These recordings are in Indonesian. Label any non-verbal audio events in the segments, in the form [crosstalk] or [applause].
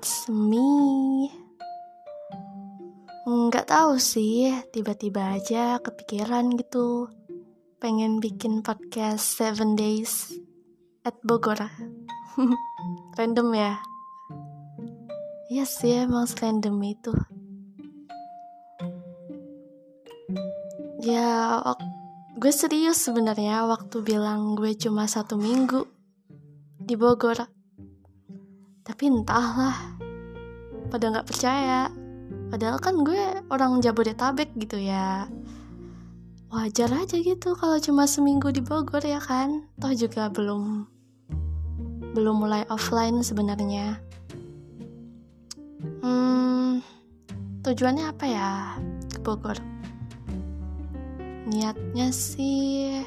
it's me. Nggak tahu sih, tiba-tiba aja kepikiran gitu. Pengen bikin podcast 7 days at Bogor. [laughs] Random ya? Iya sih, emang random itu. Ya, gue serius sebenarnya waktu bilang gue cuma satu minggu di Bogor tapi entahlah pada nggak percaya. Padahal kan gue orang Jabodetabek gitu ya. Wajar aja gitu kalau cuma seminggu di Bogor ya kan. Toh juga belum belum mulai offline sebenarnya. Hmm tujuannya apa ya ke Bogor? Niatnya sih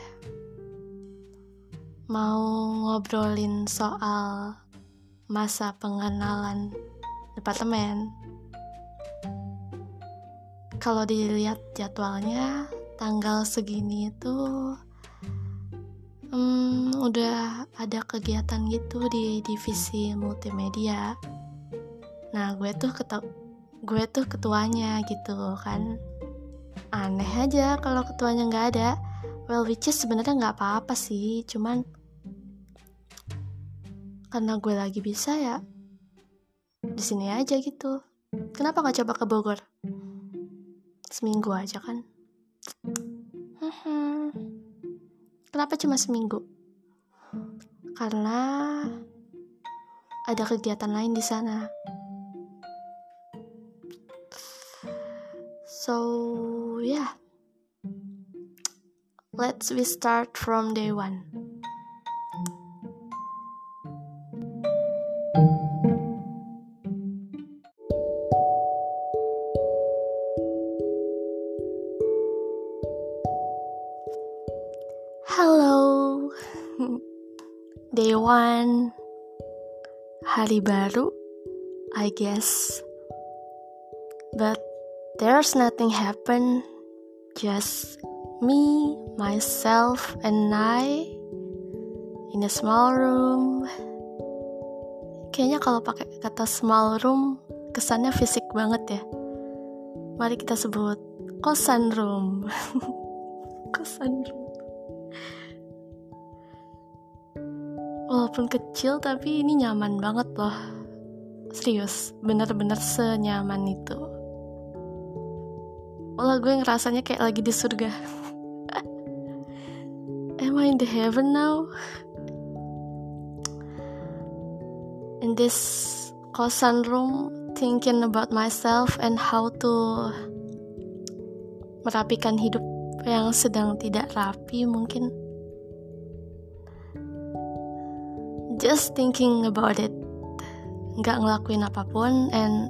mau ngobrolin soal masa pengenalan departemen. Kalau dilihat jadwalnya, tanggal segini itu hmm, udah ada kegiatan gitu di divisi multimedia. Nah, gue tuh ketu gue tuh ketuanya gitu kan. Aneh aja kalau ketuanya nggak ada. Well, which is sebenarnya nggak apa-apa sih, cuman karena gue lagi bisa ya di sini aja gitu. Kenapa nggak coba ke Bogor? Seminggu aja kan? Kenapa cuma seminggu? Karena ada kegiatan lain di sana. So yeah. Let's we start from day one hari baru, I guess. But there's nothing happen, just me, myself, and I in a small room. Kayaknya kalau pakai kata small room, kesannya fisik banget ya. Mari kita sebut kosan room. [laughs] kosan room. Walaupun kecil tapi ini nyaman banget loh. Serius bener-bener senyaman itu. Wah gue ngerasanya kayak lagi di surga. [laughs] Am I in the heaven now? In this kosan room Thinking about myself and how to Merapikan hidup yang sedang tidak rapi mungkin just thinking about it nggak ngelakuin apa pun and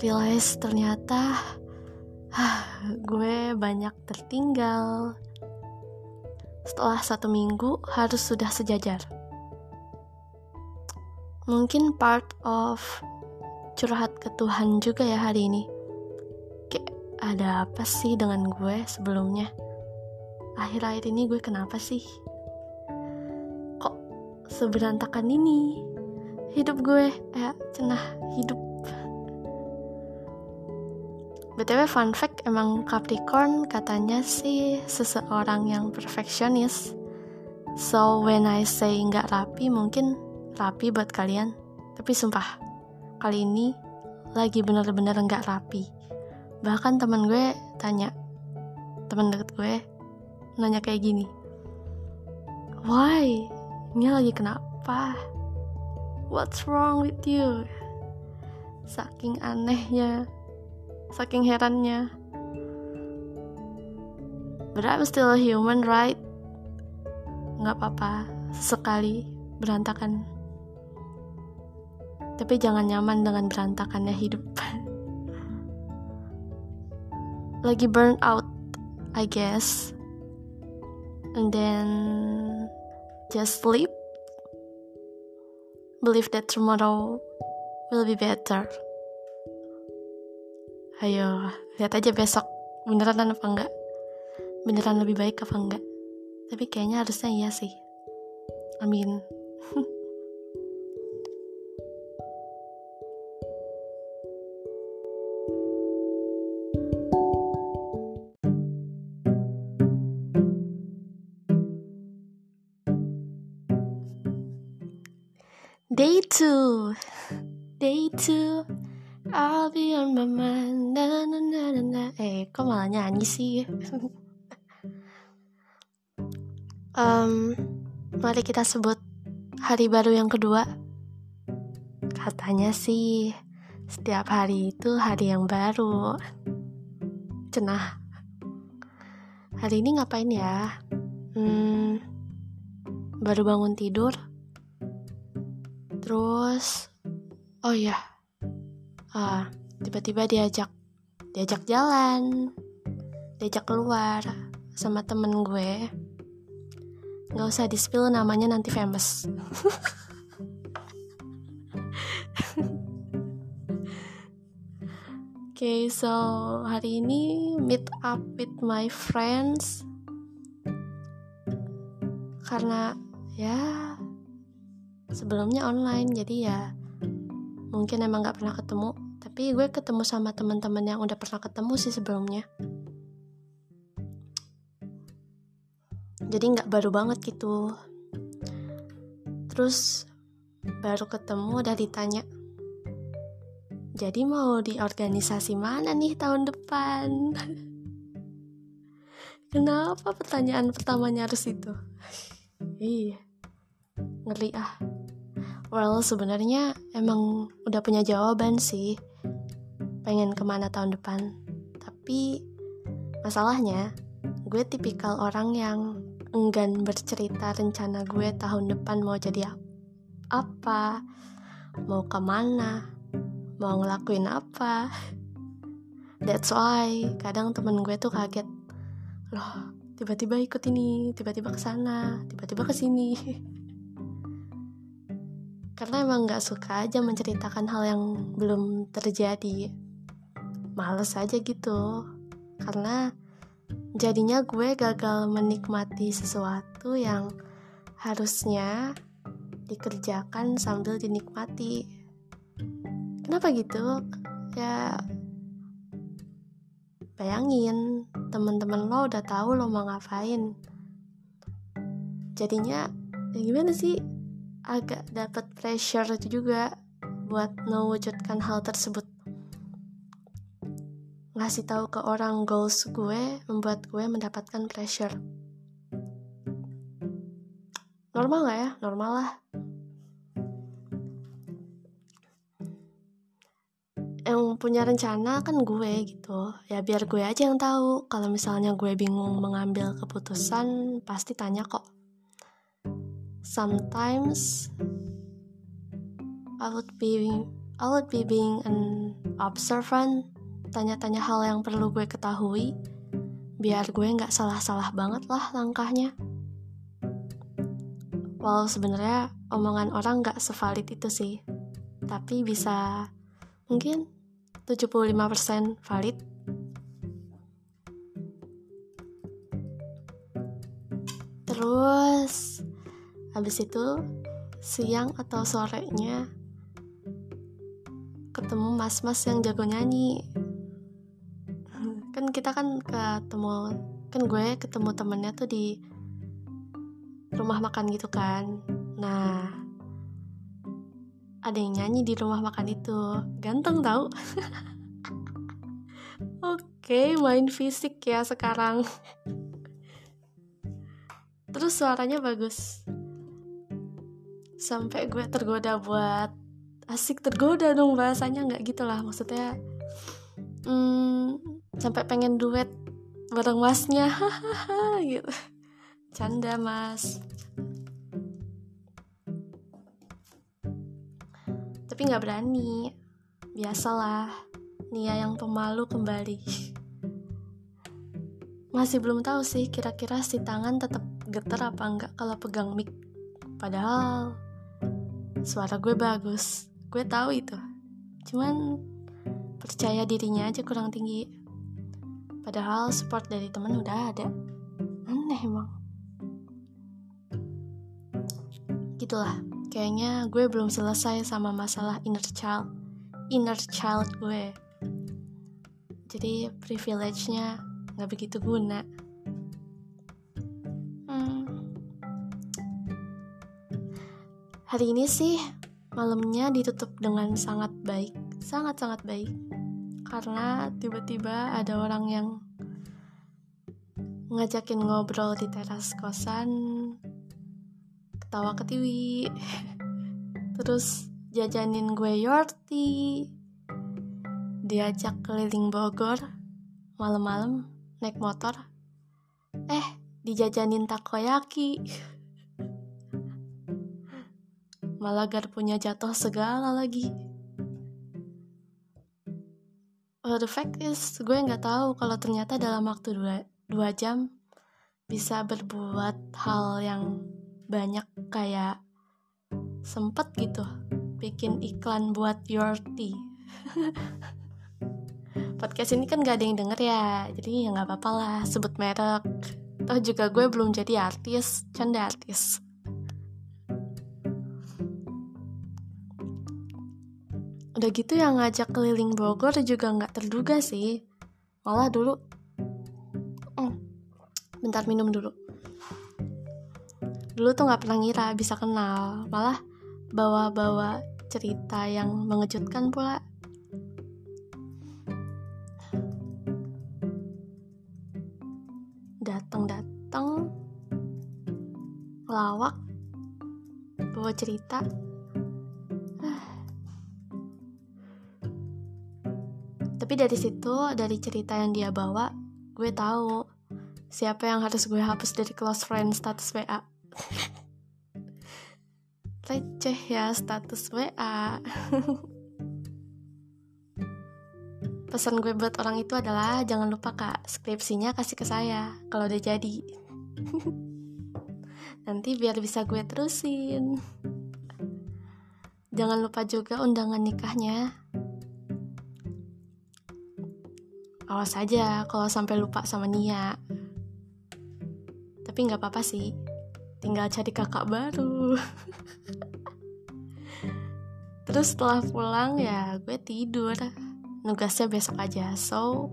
realize ternyata gue banyak tertinggal. Setelah satu minggu harus sudah sejajar. Mungkin part of curhat ke Tuhan juga ya hari ini. Kayak ada apa sih dengan gue sebelumnya? Akhir-akhir ini gue kenapa sih seberantakan ini. Hidup gue eh cenah hidup. Btw fun fact emang Capricorn katanya sih seseorang yang perfeksionis. So when I say nggak rapi mungkin rapi buat kalian. Tapi sumpah kali ini lagi bener-bener nggak rapi. Bahkan temen gue tanya temen deket gue nanya kayak gini why ini lagi kenapa? What's wrong with you? Saking anehnya, saking herannya. But I'm still a human, right? Gak apa-apa, sekali berantakan. Tapi jangan nyaman dengan berantakannya hidup. [laughs] Lagi burn out, I guess. And then Just sleep. Believe that tomorrow will be better. Ayo, lihat aja besok beneran apa enggak. Beneran lebih baik apa enggak. Tapi kayaknya harusnya iya sih. Amin. [laughs] Day 2 Day 2 I'll be on my mind. Na, na, na, na, na. Eh kok malah nyanyi sih? [laughs] Um, Mari kita sebut hari baru yang kedua. Katanya sih Setiap hari itu hari yang baru. Cenah. Hari ini ngapain ya? Hmm, baru bangun tidur terus oh ya ah tiba-tiba diajak diajak jalan diajak keluar sama temen gue. Nggak usah di spill namanya nanti famous. Oke, [laughs] okay, so hari ini meet up with my friends. Karena ya sebelumnya online jadi ya mungkin emang gak pernah ketemu tapi gue ketemu sama teman-teman yang udah pernah ketemu sih sebelumnya. Jadi nggak baru banget gitu. Terus baru ketemu udah ditanya jadi mau di organisasi mana nih tahun depan? [laughs] Kenapa pertanyaan pertamanya harus itu? [laughs] Iya ngeri ah. Well sebenarnya emang udah punya jawaban sih. Pengen ke mana tahun depan. Tapi masalahnya gue tipikal orang yang enggan bercerita rencana gue tahun depan mau jadi apa mau ke mana mau ngelakuin apa. That's why kadang temen gue tuh kaget. Loh tiba-tiba ikut ini tiba-tiba ke sana tiba-tiba ke sini [laughs] karena emang nggak suka aja menceritakan hal yang belum terjadi. Males aja gitu. Karena jadinya gue gagal menikmati sesuatu yang harusnya dikerjakan sambil dinikmati. Kenapa gitu? Ya bayangin temen-temen lo udah tahu lo mau ngapain. Jadinya ya gimana sih agak dapat pressure juga buat mewujudkan hal tersebut. Ngasih tahu ke orang goals gue membuat gue mendapatkan pressure. Normal gak ya? Normal lah. Yang punya rencana kan gue gitu. Ya biar gue aja yang tahu. Kalau misalnya gue bingung mengambil keputusan pasti tanya kok sometimes I would be I would be being an observant tanya-tanya hal yang perlu gue ketahui biar gue nggak salah-salah banget lah langkahnya. Walau sebenarnya omongan orang nggak sevalid itu sih tapi bisa mungkin 75% valid. Terus habis itu siang atau sorenya ketemu mas-mas yang jago nyanyi. Kan kita kan ketemu kan gue ketemu temennya tuh di rumah makan gitu kan. Nah ada yang nyanyi di rumah makan itu. Ganteng tau. [laughs] Oke main fisik ya sekarang. Terus suaranya bagus sampai gue tergoda buat asik tergoda dong bahasanya nggak gitulah maksudnya. Hmm, sampai pengen duet bareng masnya. Hahaha [laughs] gitu. Canda mas. Tapi nggak berani. Biasalah Nia yang pemalu kembali. Masih belum tahu sih kira-kira si tangan tetap getar apa enggak kalau pegang mic. Padahal suara gue bagus. Gue tahu itu. Cuman percaya dirinya aja kurang tinggi. Padahal support dari temen udah ada. Aneh emang. Gitulah. Kayaknya gue belum selesai sama masalah inner child inner child gue. Jadi privilege-nya nggak begitu guna hari ini sih malamnya ditutup dengan sangat baik sangat-sangat baik. Karena tiba-tiba ada orang yang ngajakin ngobrol di teras kosan ketawa ketiwi. [laughs] Terus jajanin gue yorti. Diajak keliling Bogor malam-malam naik motor. Eh dijajanin takoyaki [laughs] malah punya jatuh segala lagi. Well, the fact is gue nggak tahu kalau ternyata dalam waktu dua, dua jam bisa berbuat hal yang banyak kayak sempet gitu. Bikin iklan buat your tea. [laughs] Podcast ini kan gak ada yang denger ya jadi ya nggak apa-apa lah sebut merek. Toh juga gue belum jadi artis canda artis udah gitu yang ngajak keliling Bogor juga nggak terduga sih. Malah dulu mm, bentar minum dulu. Dulu tuh nggak pernah ngira bisa kenal malah bawa-bawa cerita yang mengejutkan pula. Datang-datang lawak bawa cerita tapi dari situ dari cerita yang dia bawa gue tahu siapa yang harus gue hapus dari close friend status WA [laughs] receh ya status WA [laughs] pesan gue buat orang itu adalah jangan lupa kak skripsinya kasih ke saya kalau udah jadi. [laughs] Nanti biar bisa gue terusin. Jangan lupa juga undangan nikahnya awas aja kalau sampai lupa sama Nia. Tapi nggak apa-apa sih. Tinggal cari kakak baru. [laughs] Terus setelah pulang ya gue tidur. Nugasnya besok aja. So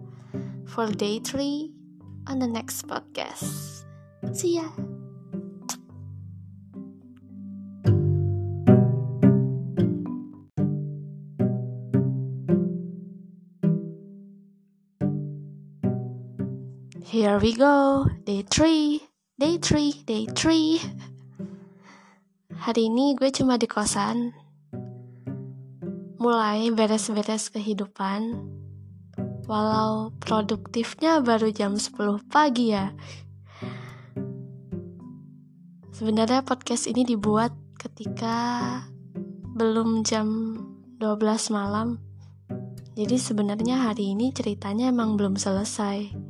for day 3 on the next podcast. See ya Here we go, day 3 Day 3, day 3 Hari ini gue cuma di kosan. Mulai beres-beres kehidupan. Walau produktifnya baru jam 10 pagi ya. Sebenarnya podcast ini dibuat ketika belum jam 12 malam. Jadi sebenarnya hari ini ceritanya emang belum selesai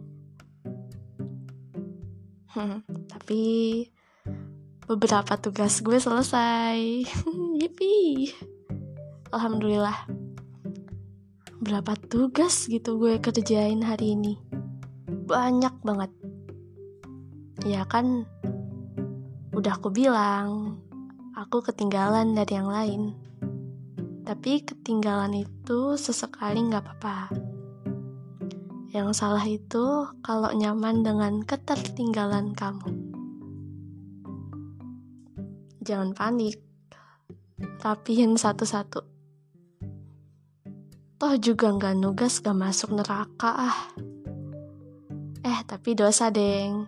[laughs] tapi beberapa tugas gue selesai. [laughs] Yipi. Alhamdulillah. Berapa tugas gitu gue kerjain hari ini? Banyak banget. Ya kan udah aku bilang aku ketinggalan dari yang lain. Tapi ketinggalan itu sesekali nggak apa-apa yang salah itu kalau nyaman dengan ketertinggalan kamu. Jangan panik, rapihin satu-satu. Toh juga nggak nugas gak masuk neraka ah. Eh tapi dosa deng,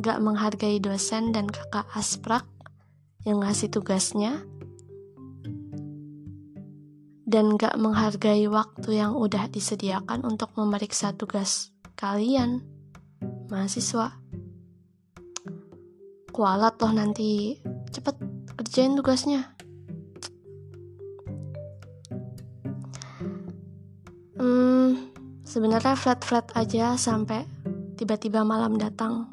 gak menghargai dosen dan kakak asprak yang ngasih tugasnya dan gak menghargai waktu yang udah disediakan untuk memeriksa tugas kalian, mahasiswa. Kualat loh nanti, cepet kerjain tugasnya. Hmm, sebenarnya flat-flat aja sampai tiba-tiba malam datang.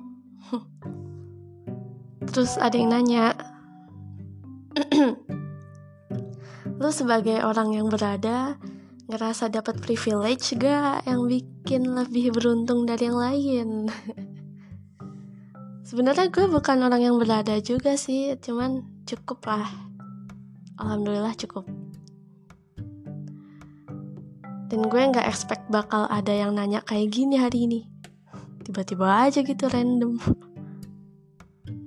[laughs] Terus ada yang nanya, lu sebagai orang yang berada ngerasa dapat privilege gak yang bikin lebih beruntung dari yang lain? [laughs] Sebenarnya gue bukan orang yang berada juga sih cuman cukup lah. Alhamdulillah cukup. Dan gue nggak expect bakal ada yang nanya kayak gini hari ini. Tiba-tiba aja gitu random.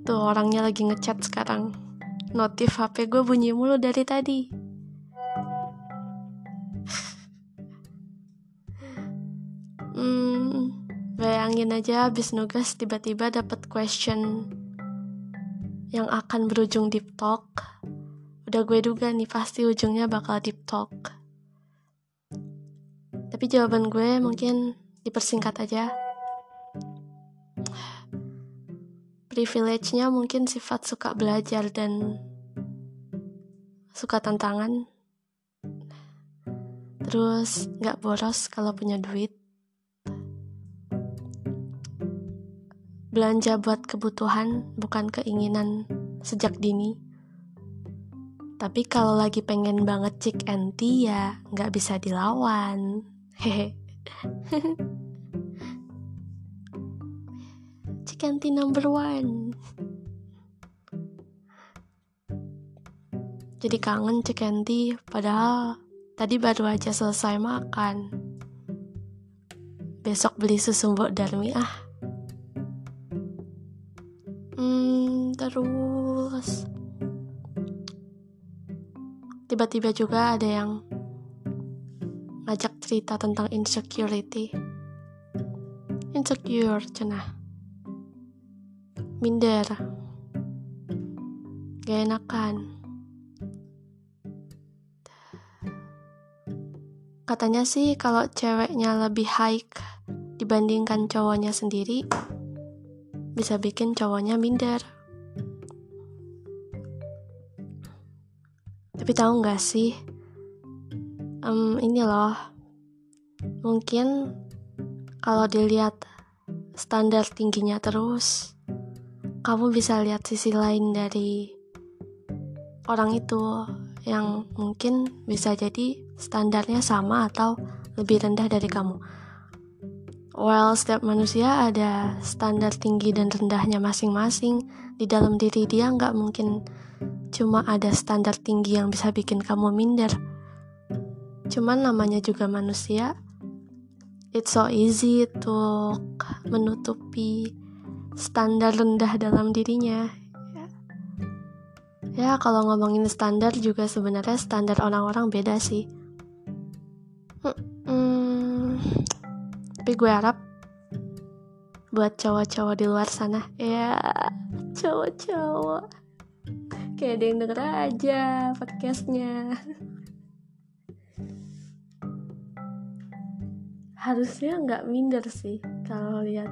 Tuh orangnya lagi ngechat sekarang. Notif HP gue bunyi mulu dari tadi bayangin aja habis nugas tiba-tiba dapat question yang akan berujung deep talk. Udah gue duga nih pasti ujungnya bakal deep talk. Tapi jawaban gue mungkin dipersingkat aja. Privilege-nya mungkin sifat suka belajar dan suka tantangan. Terus gak boros kalau punya duit belanja buat kebutuhan bukan keinginan sejak dini. Tapi kalau lagi pengen banget chick and tea ya nggak bisa dilawan. Hehe. [laughs] Chick and tea number one. Jadi kangen chick and tea padahal tadi baru aja selesai makan. Besok beli susu mbok darmi ah terus tiba-tiba juga ada yang ngajak cerita tentang insecurity. Insecure cenah. Minder. Gak enakan. Katanya sih kalau ceweknya lebih high dibandingkan cowoknya sendiri bisa bikin cowoknya minder. Tapi tahu nggak sih, um, ini loh, mungkin kalau dilihat standar tingginya terus, kamu bisa lihat sisi lain dari orang itu yang mungkin bisa jadi standarnya sama atau lebih rendah dari kamu. Well, setiap manusia ada standar tinggi dan rendahnya masing-masing. Di dalam diri dia nggak mungkin cuma ada standar tinggi yang bisa bikin kamu minder. Cuman namanya juga manusia. It's so easy to menutupi standar rendah dalam dirinya. Ya, ya kalau ngomongin standar juga sebenarnya standar orang-orang beda sih. Tapi gue harap buat cowok-cowok di luar sana. Ya cowok-cowok. Kayak ada yang denger aja podcastnya. Harusnya nggak minder sih kalau lihat.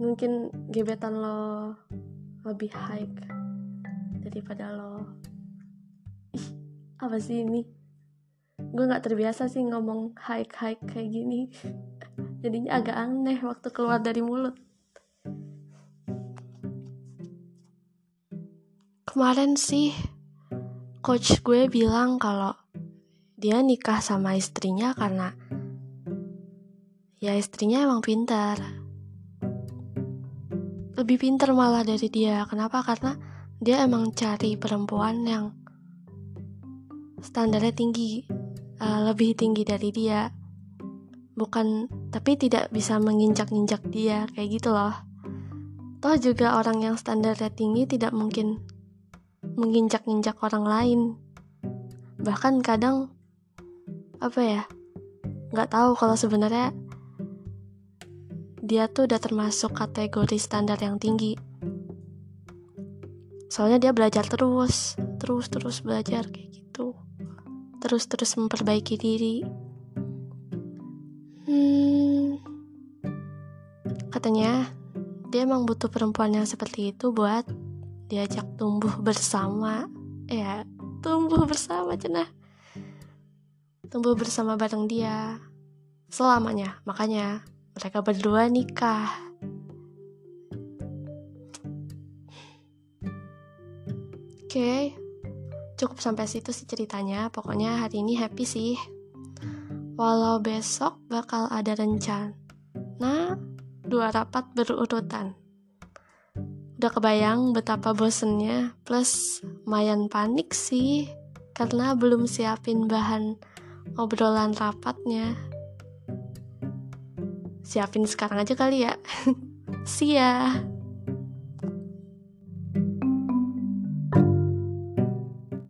Mungkin gebetan lo lebih high daripada lo. Ih apa sih ini gue nggak terbiasa sih ngomong high high kayak gini. Jadinya agak aneh waktu keluar dari mulut. Kemarin sih coach gue bilang kalau dia nikah sama istrinya karena ya istrinya emang pintar. Lebih pintar malah dari dia. Kenapa? Karena dia emang cari perempuan yang standarnya tinggi uh, lebih tinggi dari dia. Bukan tapi tidak bisa menginjak-injak dia kayak gitu loh. Toh juga orang yang standarnya tinggi tidak mungkin menginjak-injak orang lain. Bahkan kadang apa ya nggak tahu kalau sebenarnya dia tuh udah termasuk kategori standar yang tinggi. Soalnya dia belajar terus terus terus belajar kayak gitu terus terus memperbaiki diri. Hmm, katanya dia emang butuh perempuan yang seperti itu buat diajak tumbuh bersama. Ya tumbuh bersama cenah tumbuh bersama bareng dia selamanya. Makanya mereka berdua nikah. Oke. okay. Cukup sampai situ sih ceritanya pokoknya hari ini happy sih walau besok bakal ada rencana nah dua rapat berurutan Udah kebayang betapa bosennya, plus lumayan panik sih, karena belum siapin bahan obrolan rapatnya. Siapin sekarang aja kali ya. [laughs] See ya.